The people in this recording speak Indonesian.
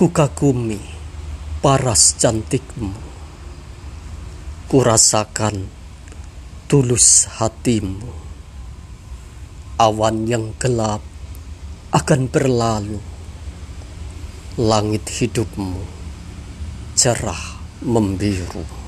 Ku kagumi paras cantikmu. Kurasakan tulus hatimu. Awan yang gelap akan berlalu. Langit hidupmu cerah membiru.